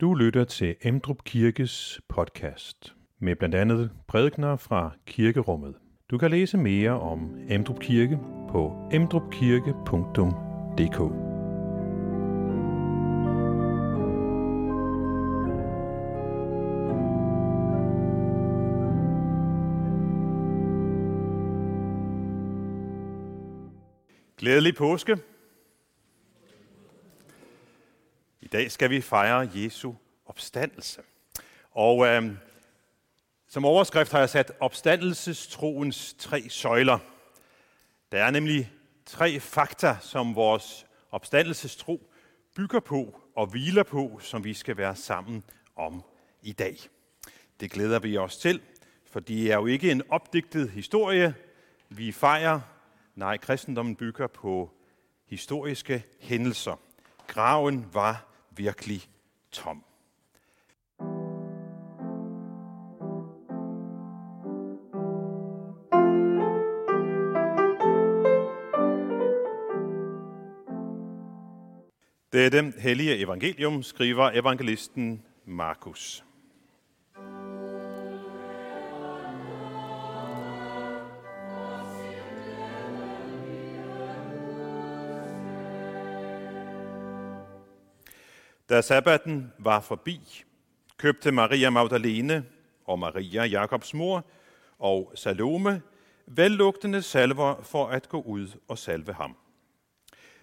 Du lytter til Emdrup Kirkes podcast med blandt andet prædikner fra kirkerummet. Du kan læse mere om Emdrup Kirke på emdrupkirke.dk. Glædelig påske. I dag skal vi fejre Jesu opstandelse. Og øh, som overskrift har jeg sat opstandelsestroens tre søjler. Der er nemlig tre fakta, som vores opstandelsestro bygger på og hviler på, som vi skal være sammen om i dag. Det glæder vi os til, for det er jo ikke en opdigtet historie, vi fejrer. Nej, kristendommen bygger på historiske hændelser. Graven var virkelig tom. Dette hellige evangelium skriver evangelisten Markus. Da sabbaten var forbi, købte Maria Magdalene og Maria, Jakobs mor, og Salome vellugtende salver for at gå ud og salve ham.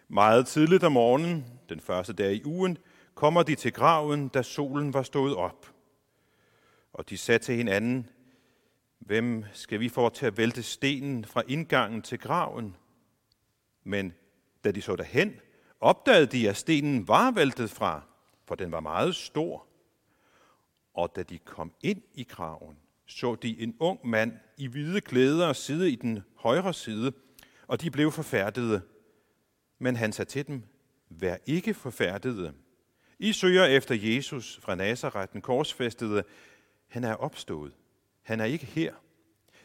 Meget tidligt om morgenen, den første dag i ugen, kommer de til graven, da solen var stået op. Og de sagde til hinanden, hvem skal vi få til at vælte stenen fra indgangen til graven? Men da de så derhen, opdagede de, at stenen var væltet fra, for den var meget stor. Og da de kom ind i graven, så de en ung mand i hvide klæder sidde i den højre side, og de blev forfærdede. Men han sagde til dem, vær ikke forfærdede. I søger efter Jesus fra Nazareth, den korsfæstede. Han er opstået. Han er ikke her.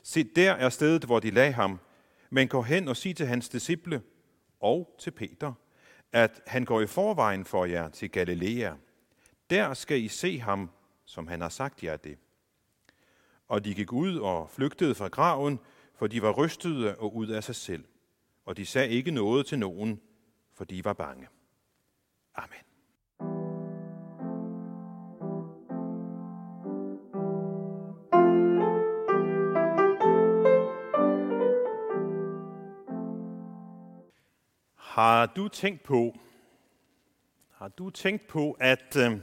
Se, der er stedet, hvor de lagde ham. Men gå hen og sig til hans disciple og til Peter, at han går i forvejen for jer til Galilea. Der skal I se ham, som han har sagt jer det. Og de gik ud og flygtede fra graven, for de var rystede og ud af sig selv. Og de sagde ikke noget til nogen, for de var bange. Amen. Har du tænkt på, har du tænkt på, at øh,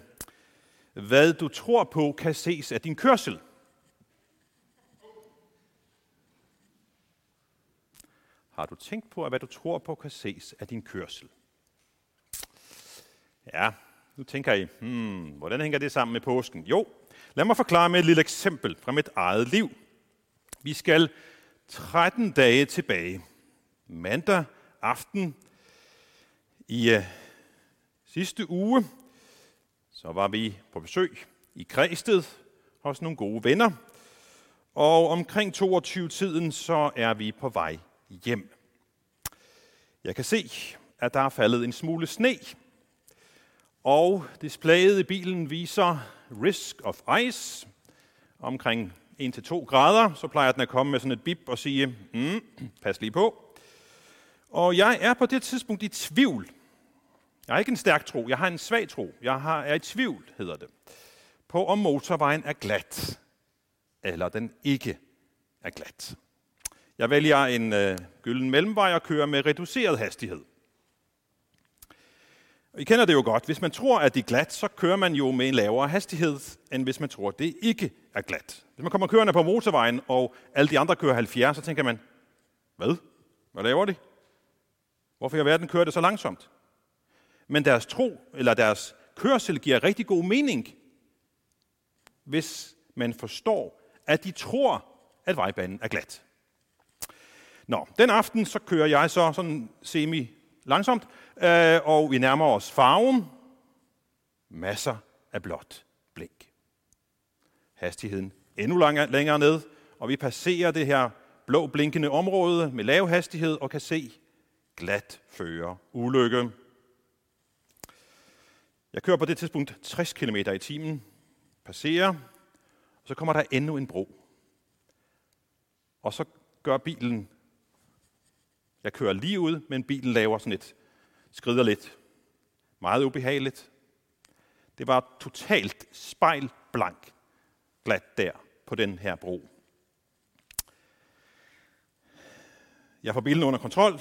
hvad du tror på kan ses af din kørsel? Har du tænkt på, at hvad du tror på kan ses af din kørsel? Ja, nu tænker I, hmm, hvordan hænger det sammen med påsken? Jo, lad mig forklare med et lille eksempel fra mit eget liv. Vi skal 13 dage tilbage. Mandag aften i øh, sidste uge, så var vi på besøg i Græsted hos nogle gode venner. Og omkring 22-tiden, så er vi på vej hjem. Jeg kan se, at der er faldet en smule sne, og displayet i bilen viser risk of ice omkring 1-2 grader. Så plejer den at komme med sådan et bip og sige, mm, pas lige på. Og jeg er på det tidspunkt i tvivl. Jeg har ikke en stærk tro, jeg har en svag tro. Jeg har, er i tvivl, hedder det, på om motorvejen er glat, eller den ikke er glat. Jeg vælger en øh, gylden mellemvej og kører med reduceret hastighed. I kender det jo godt. Hvis man tror, at det er glat, så kører man jo med en lavere hastighed, end hvis man tror, at det ikke er glat. Hvis man kommer kørende på motorvejen, og alle de andre kører 70, så tænker man, hvad? Hvad laver de? Hvorfor i verden kører det så langsomt? Men deres tro, eller deres kørsel, giver rigtig god mening, hvis man forstår, at de tror, at vejbanen er glat. Nå, den aften så kører jeg så sådan semi langsomt, øh, og vi nærmer os farven. Masser af blåt blink. Hastigheden endnu længere ned, og vi passerer det her blå blinkende område med lav hastighed og kan se glat føre ulykke. Jeg kører på det tidspunkt 60 km i timen, passerer, og så kommer der endnu en bro. Og så gør bilen, jeg kører lige ud, men bilen laver sådan et, skrider lidt. Meget ubehageligt. Det var totalt spejlblank glat der på den her bro. Jeg får bilen under kontrol,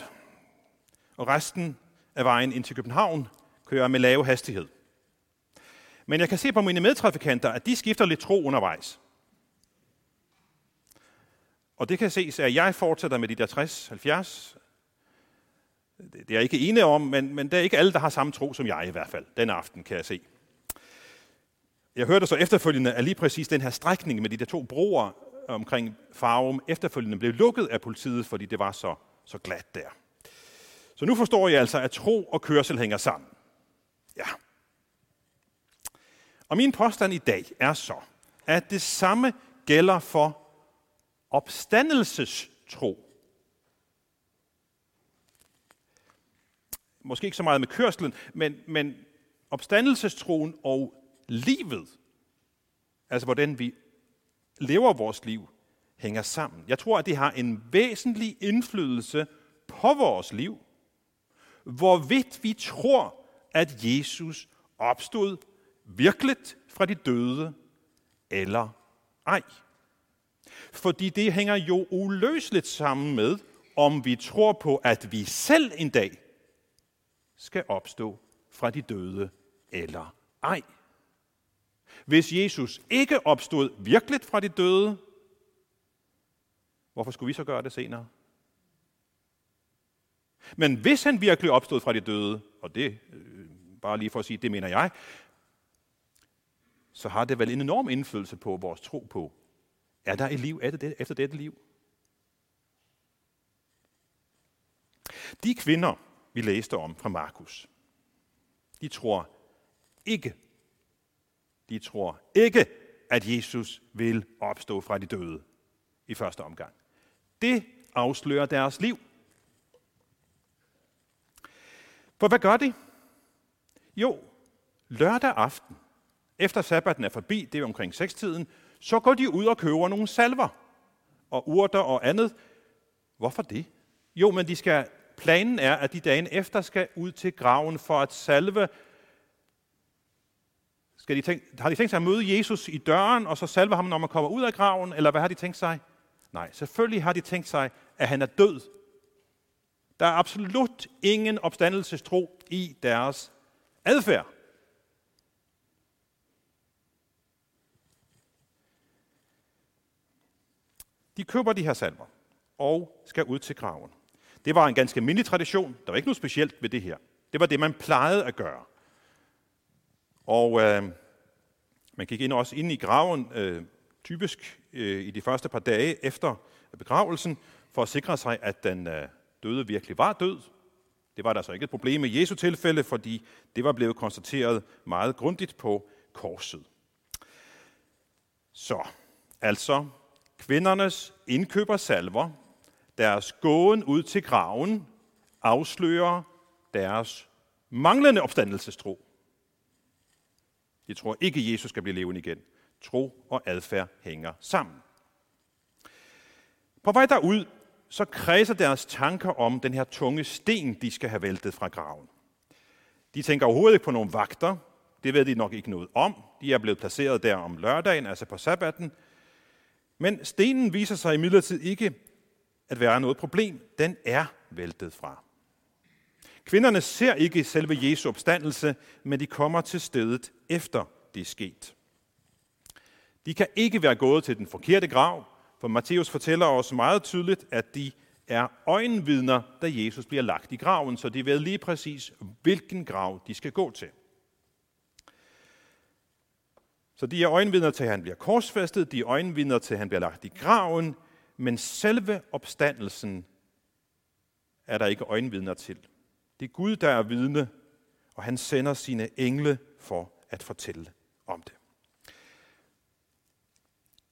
og resten af vejen ind til København kører med lav hastighed. Men jeg kan se på mine medtrafikanter, at de skifter lidt tro undervejs. Og det kan ses, at jeg fortsætter med de der 60-70. Det er jeg ikke ene om, men, men det er ikke alle, der har samme tro som jeg i hvert fald. Den aften kan jeg se. Jeg hørte så efterfølgende, at lige præcis den her strækning med de der to broer omkring Farum efterfølgende blev lukket af politiet, fordi det var så, så glat der. Så nu forstår jeg altså, at tro og kørsel hænger sammen. Ja. Og min påstand i dag er så, at det samme gælder for opstandelsestro. Måske ikke så meget med kørslen, men, men opstandelsestroen og livet, altså hvordan vi lever vores liv, hænger sammen. Jeg tror, at det har en væsentlig indflydelse på vores liv, hvorvidt vi tror, at Jesus opstod virkeligt fra de døde, eller ej. Fordi det hænger jo uløseligt sammen med, om vi tror på, at vi selv en dag skal opstå fra de døde, eller ej. Hvis Jesus ikke opstod virkeligt fra de døde, hvorfor skulle vi så gøre det senere? Men hvis han virkelig opstod fra de døde, og det, øh, bare lige for at sige, det mener jeg, så har det vel en enorm indflydelse på vores tro på, er der et liv efter dette liv? De kvinder, vi læste om fra Markus, de tror ikke de tror ikke, at Jesus vil opstå fra de døde i første omgang. Det afslører deres liv. For hvad gør de? Jo, lørdag aften, efter sabbaten er forbi, det er omkring sekstiden, så går de ud og køber nogle salver og urter og andet. Hvorfor det? Jo, men de skal, planen er, at de dagen efter skal ud til graven for at salve skal de tænke, har de tænkt sig at møde Jesus i døren, og så salve ham, når man kommer ud af graven, eller hvad har de tænkt sig? Nej, selvfølgelig har de tænkt sig, at han er død. Der er absolut ingen opstandelsestro i deres adfærd. De køber de her salver og skal ud til graven. Det var en ganske almindelig tradition. Der var ikke noget specielt ved det her. Det var det, man plejede at gøre. Og øh, man gik ind også ind i graven, øh, typisk øh, i de første par dage efter begravelsen, for at sikre sig, at den øh, døde virkelig var død. Det var der så ikke et problem i Jesu tilfælde, fordi det var blevet konstateret meget grundigt på korset. Så, altså, kvindernes indkøber salver, deres gåen ud til graven, afslører deres manglende opstandelsestro. De tror ikke, at Jesus skal blive levende igen. Tro og adfærd hænger sammen. På vej derud, så kredser deres tanker om den her tunge sten, de skal have væltet fra graven. De tænker overhovedet ikke på nogle vagter. Det ved de nok ikke noget om. De er blevet placeret der om lørdagen, altså på sabbatten. Men stenen viser sig imidlertid ikke at være noget problem. Den er væltet fra. Kvinderne ser ikke selve Jesu opstandelse, men de kommer til stedet efter det er sket. De kan ikke være gået til den forkerte grav, for Matthæus fortæller os meget tydeligt, at de er øjenvidner, da Jesus bliver lagt i graven, så de ved lige præcis, hvilken grav de skal gå til. Så de er øjenvidner til, at han bliver korsfæstet, de er øjenvidner til, at han bliver lagt i graven, men selve opstandelsen er der ikke øjenvidner til. Det er Gud, der er vidne, og han sender sine engle for at fortælle om det.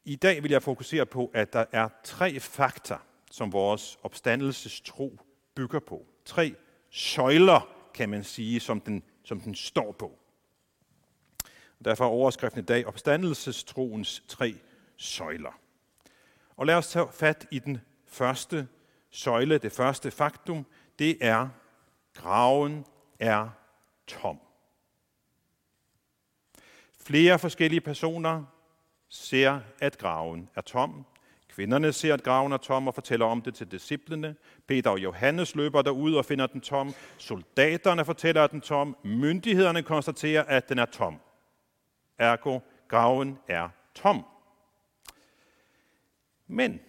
I dag vil jeg fokusere på, at der er tre fakta, som vores opstandelsestro bygger på. Tre søjler, kan man sige, som den, som den står på. Derfor er overskriften i dag opstandelsestroens tre søjler. Og lad os tage fat i den første søjle, det første faktum, det er, graven er tom. Flere forskellige personer ser, at graven er tom. Kvinderne ser, at graven er tom og fortæller om det til disciplene. Peter og Johannes løber derud og finder den tom. Soldaterne fortæller, at den er tom. Myndighederne konstaterer, at den er tom. Ergo, graven er tom. Men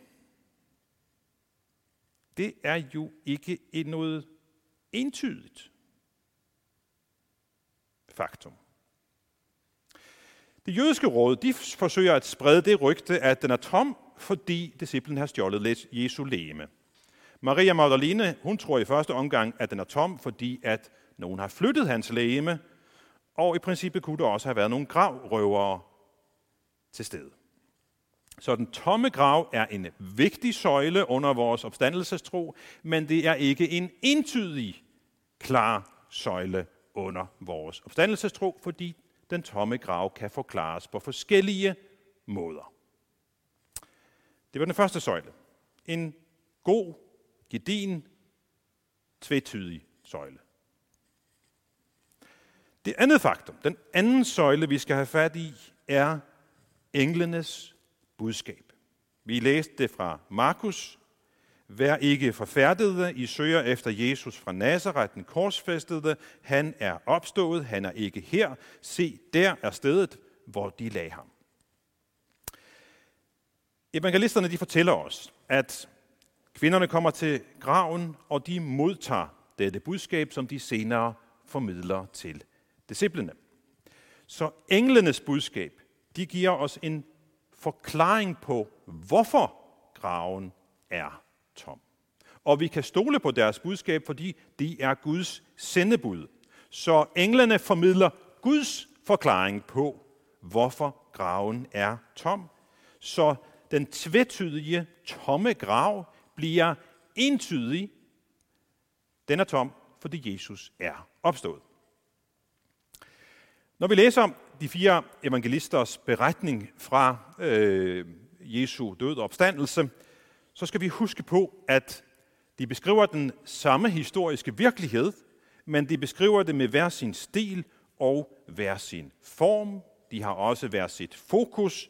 det er jo ikke noget entydigt faktum. Det jødiske råd de forsøger at sprede det rygte, at den er tom, fordi disciplen har stjålet Jesu læme. Maria Magdalene, hun tror i første omgang, at den er tom, fordi at nogen har flyttet hans læme, og i princippet kunne der også have været nogle gravrøvere til stede. Så den tomme grav er en vigtig søjle under vores opstandelsestro, men det er ikke en entydig, klar søjle under vores opstandelsestro, fordi den tomme grav kan forklares på forskellige måder. Det var den første søjle. En god, gedin, tvetydig søjle. Det andet faktum, den anden søjle, vi skal have fat i, er englenes budskab. Vi læste det fra Markus. Vær ikke forfærdede, I søger efter Jesus fra Nazareth, den korsfæstede. Han er opstået, han er ikke her. Se, der er stedet, hvor de lagde ham. Evangelisterne de fortæller os, at kvinderne kommer til graven, og de modtager dette budskab, som de senere formidler til disciplene. Så englenes budskab, de giver os en forklaring på, hvorfor graven er tom. Og vi kan stole på deres budskab, fordi de er Guds sendebud. Så englene formidler Guds forklaring på, hvorfor graven er tom. Så den tvetydige, tomme grav bliver entydig. Den er tom, fordi Jesus er opstået. Når vi læser om de fire evangelisters beretning fra øh, Jesu død og opstandelse, så skal vi huske på, at de beskriver den samme historiske virkelighed, men de beskriver det med hver sin stil og hver sin form. De har også hver sit fokus,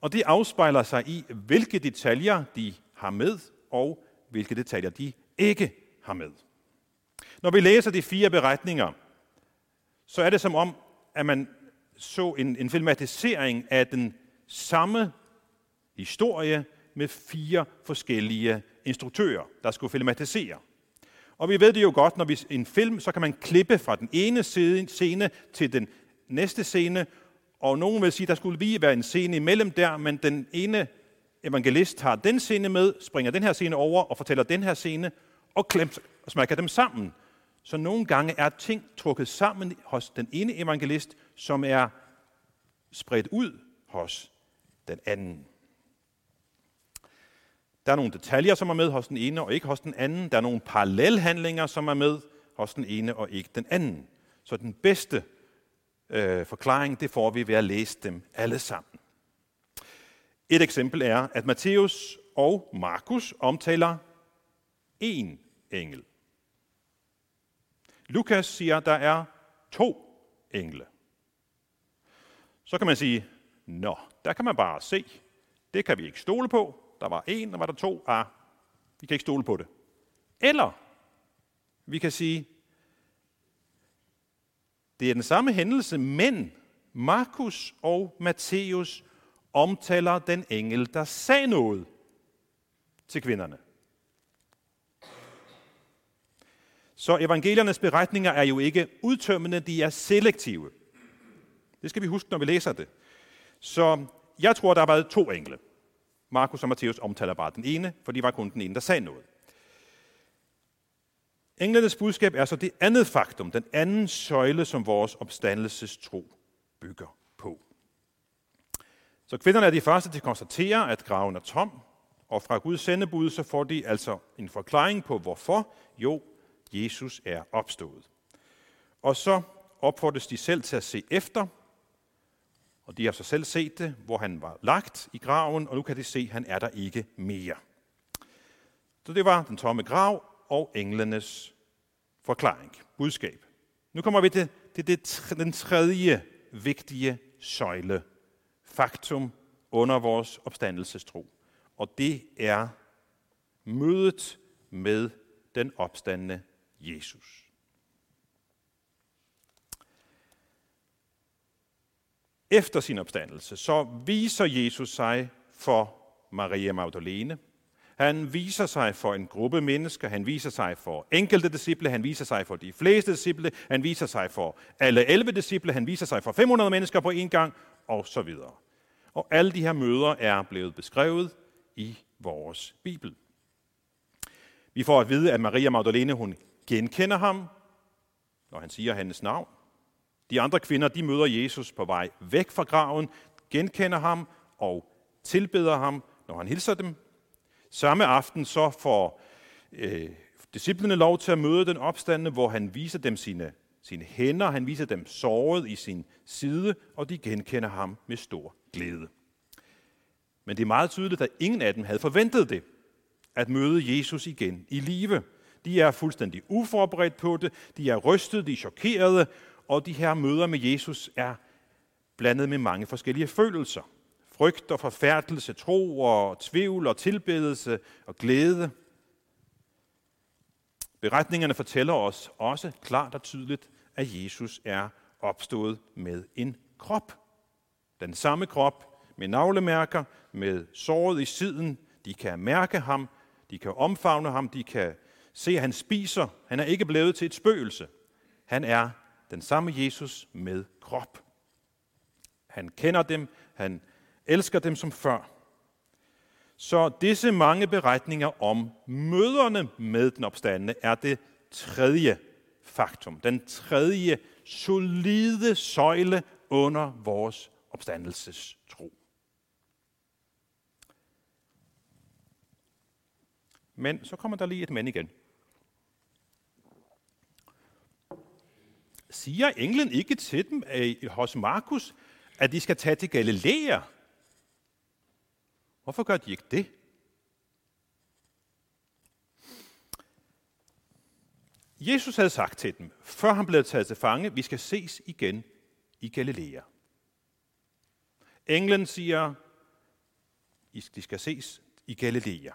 og det afspejler sig i, hvilke detaljer de har med, og hvilke detaljer de ikke har med. Når vi læser de fire beretninger, så er det som om, at man så en, en filmatisering af den samme historie med fire forskellige instruktører, der skulle filmatisere. Og vi ved det jo godt, når vi en film, så kan man klippe fra den ene scene til den næste scene, og nogen vil sige, der skulle lige være en scene imellem der, men den ene evangelist har den scene med, springer den her scene over og fortæller den her scene, og klemt, smækker dem sammen. Så nogle gange er ting trukket sammen hos den ene evangelist, som er spredt ud hos den anden. Der er nogle detaljer, som er med hos den ene og ikke hos den anden. Der er nogle parallelhandlinger, som er med hos den ene og ikke den anden. Så den bedste øh, forklaring, det får vi ved at læse dem alle sammen. Et eksempel er, at Matthæus og Markus omtaler én engel. Lukas siger, at der er to engle. Så kan man sige, nå, der kan man bare se. Det kan vi ikke stole på. Der var en, og var der to. Ah, vi kan ikke stole på det. Eller vi kan sige, det er den samme hændelse, men Markus og Matthæus omtaler den engel, der sagde noget til kvinderne. Så evangeliernes beretninger er jo ikke udtømmende, de er selektive. Det skal vi huske, når vi læser det. Så jeg tror, der har været to engle. Markus og Matthæus omtaler bare den ene, for de var kun den ene, der sagde noget. Englenes budskab er så det andet faktum, den anden søjle, som vores opstandelsestro bygger på. Så kvinderne er de første til at konstatere, at graven er tom, og fra Guds sendebud så får de altså en forklaring på, hvorfor. Jo, Jesus er opstået. Og så opfordres de selv til at se efter, og de har så selv set det, hvor han var lagt i graven, og nu kan de se, at han er der ikke mere. Så det var den tomme grav og englenes forklaring, budskab. Nu kommer vi til, til det, den tredje vigtige søjle, faktum under vores opstandelsestro. Og det er mødet med den opstandende Jesus. Efter sin opstandelse, så viser Jesus sig for Maria Magdalene. Han viser sig for en gruppe mennesker, han viser sig for enkelte disciple, han viser sig for de fleste disciple, han viser sig for alle 11 disciple, han viser sig for 500 mennesker på en gang, og så videre. Og alle de her møder er blevet beskrevet i vores Bibel. Vi får at vide, at Maria Magdalene hun genkender ham, når han siger hendes navn. De andre kvinder de møder Jesus på vej væk fra graven, genkender ham og tilbeder ham, når han hilser dem. Samme aften så får øh, disciplene lov til at møde den opstande, hvor han viser dem sine, sine hænder, han viser dem såret i sin side, og de genkender ham med stor glæde. Men det er meget tydeligt, at ingen af dem havde forventet det, at møde Jesus igen i live. De er fuldstændig uforberedt på det, de er rystede, de er chokerede, og de her møder med Jesus er blandet med mange forskellige følelser. Frygt og forfærdelse, tro og tvivl og tilbedelse og glæde. Beretningerne fortæller os også klart og tydeligt, at Jesus er opstået med en krop. Den samme krop med navlemærker, med såret i siden. De kan mærke ham, de kan omfavne ham, de kan se, at han spiser. Han er ikke blevet til et spøgelse. Han er den samme Jesus med krop. Han kender dem, han elsker dem som før. Så disse mange beretninger om møderne med den opstandende er det tredje faktum, den tredje solide søjle under vores opstandelsestro. Men så kommer der lige et men igen. Siger englen ikke til dem hos Markus, at de skal tage til Galilea? Hvorfor gør de ikke det? Jesus havde sagt til dem, før han blev taget til fange, vi skal ses igen i Galilea. Englen siger, de skal ses i Galilea.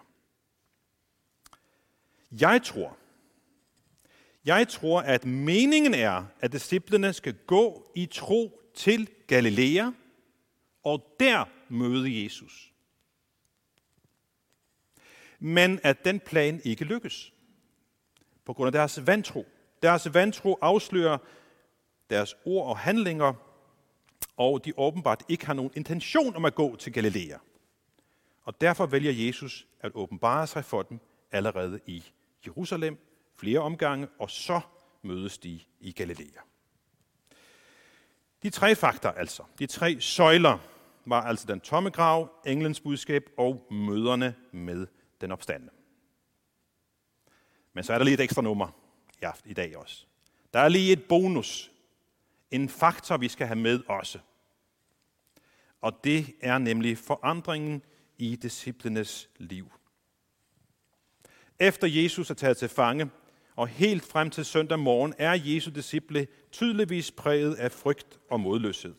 Jeg tror, jeg tror, at meningen er, at disciplene skal gå i tro til Galilea og der møde Jesus. Men at den plan ikke lykkes. På grund af deres vantro. Deres vantro afslører deres ord og handlinger, og de åbenbart ikke har nogen intention om at gå til Galilea. Og derfor vælger Jesus at åbenbare sig for dem allerede i Jerusalem flere omgange, og så mødes de i Galilea. De tre fakta altså, de tre søjler, var altså den tomme grav, englens budskab og møderne med den opstande. Men så er der lige et ekstra nummer i, aften, i dag også. Der er lige et bonus. En faktor, vi skal have med også. Og det er nemlig forandringen i disciplenes liv. Efter Jesus er taget til fange, og helt frem til søndag morgen er Jesu disciple tydeligvis præget af frygt og modløshed.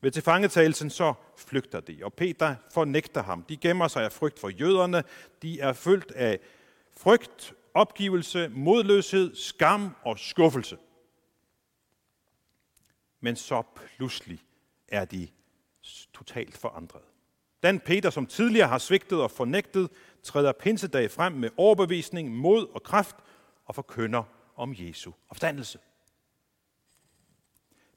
Ved tilfangetagelsen så flygter de, og Peter fornægter ham. De gemmer sig af frygt for jøderne. De er fyldt af frygt, opgivelse, modløshed, skam og skuffelse. Men så pludselig er de totalt forandret. Den Peter, som tidligere har svigtet og fornægtet, træder pinsedag frem med overbevisning, mod og kraft og forkynder om Jesu opstandelse.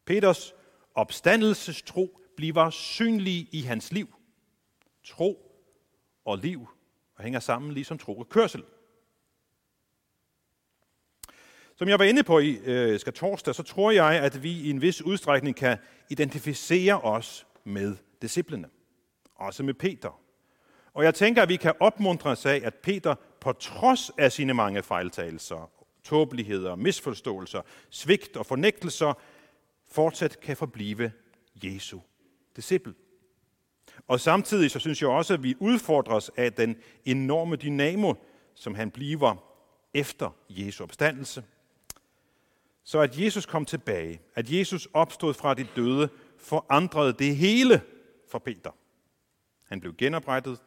Peters opstandelsestro bliver synlig i hans liv. Tro og liv og hænger sammen ligesom tro og kørsel. Som jeg var inde på i øh, skal torsdag, så tror jeg, at vi i en vis udstrækning kan identificere os med disciplene. Også med Peter. Og jeg tænker, at vi kan opmuntres af, at Peter på trods af sine mange fejltagelser, tåbeligheder, misforståelser, svigt og fornægtelser, fortsat kan forblive Jesu disciple. Og samtidig så synes jeg også, at vi udfordres af den enorme dynamo, som han bliver efter Jesu opstandelse. Så at Jesus kom tilbage, at Jesus opstod fra de døde, forandrede det hele for Peter. Han blev genoprettet,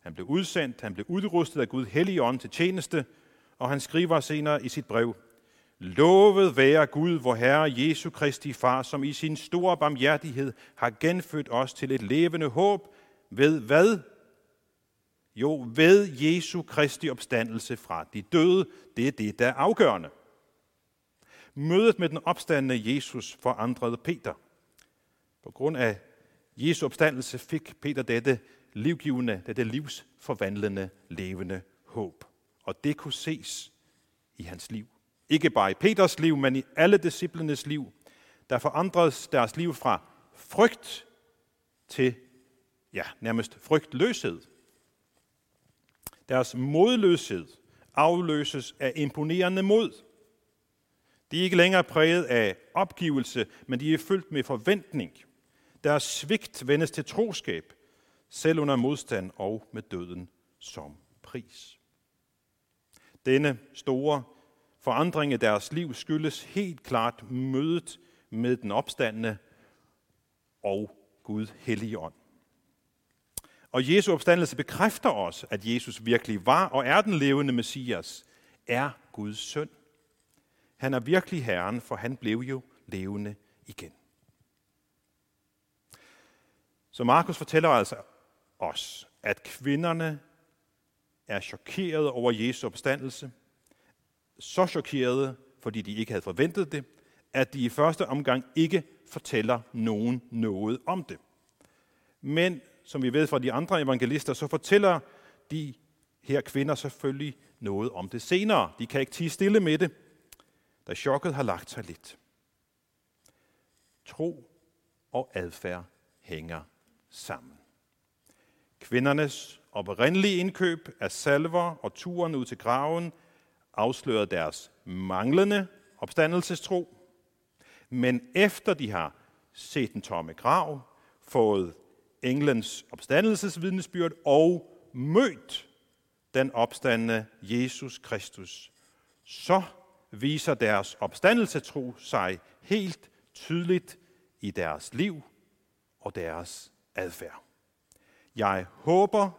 han blev udsendt, han blev udrustet af Gud Helligånd til tjeneste, og han skriver senere i sit brev, Lovet være Gud, vor Herre Jesu Kristi Far, som i sin store barmhjertighed har genfødt os til et levende håb ved hvad? Jo, ved Jesu Kristi opstandelse fra de døde. Det er det, der er afgørende. Mødet med den opstandende Jesus forandrede Peter. På grund af Jesu opstandelse fik Peter dette livgivende, dette livsforvandlende, levende håb. Og det kunne ses i hans liv. Ikke bare i Peters liv, men i alle disciplenes liv. Der forandredes deres liv fra frygt til ja, nærmest frygtløshed. Deres modløshed afløses af imponerende mod. De er ikke længere præget af opgivelse, men de er fyldt med forventning. Deres svigt vendes til troskab, selv under modstand og med døden som pris. Denne store forandring i deres liv skyldes helt klart mødet med den opstandende og Gud Helligånd. Og Jesu opstandelse bekræfter os, at Jesus virkelig var og er den levende Messias, er Guds søn. Han er virkelig Herren, for han blev jo levende igen. Så Markus fortæller altså os, at kvinderne er chokerede over Jesu opstandelse. Så chokerede, fordi de ikke havde forventet det, at de i første omgang ikke fortæller nogen noget om det. Men som vi ved fra de andre evangelister, så fortæller de her kvinder selvfølgelig noget om det senere. De kan ikke tige stille med det, da chokket har lagt sig lidt. Tro og adfærd hænger sammen. Kvindernes oprindelige indkøb af salver og turen ud til graven afslørede deres manglende opstandelsestro. Men efter de har set den tomme grav, fået englens opstandelsesvidnesbyrd og mødt den opstandende Jesus Kristus, så viser deres opstandelsetro sig helt tydeligt i deres liv og deres adfærd. Jeg håber,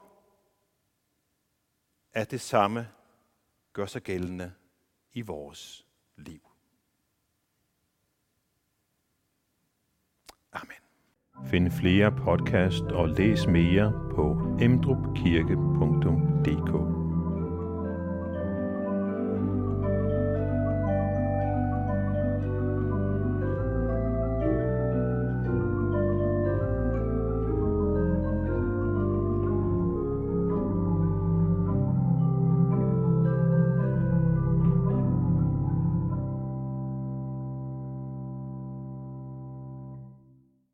at det samme gør sig gældende i vores liv. Amen. Find flere podcast og læs mere på emdrupkirke.dk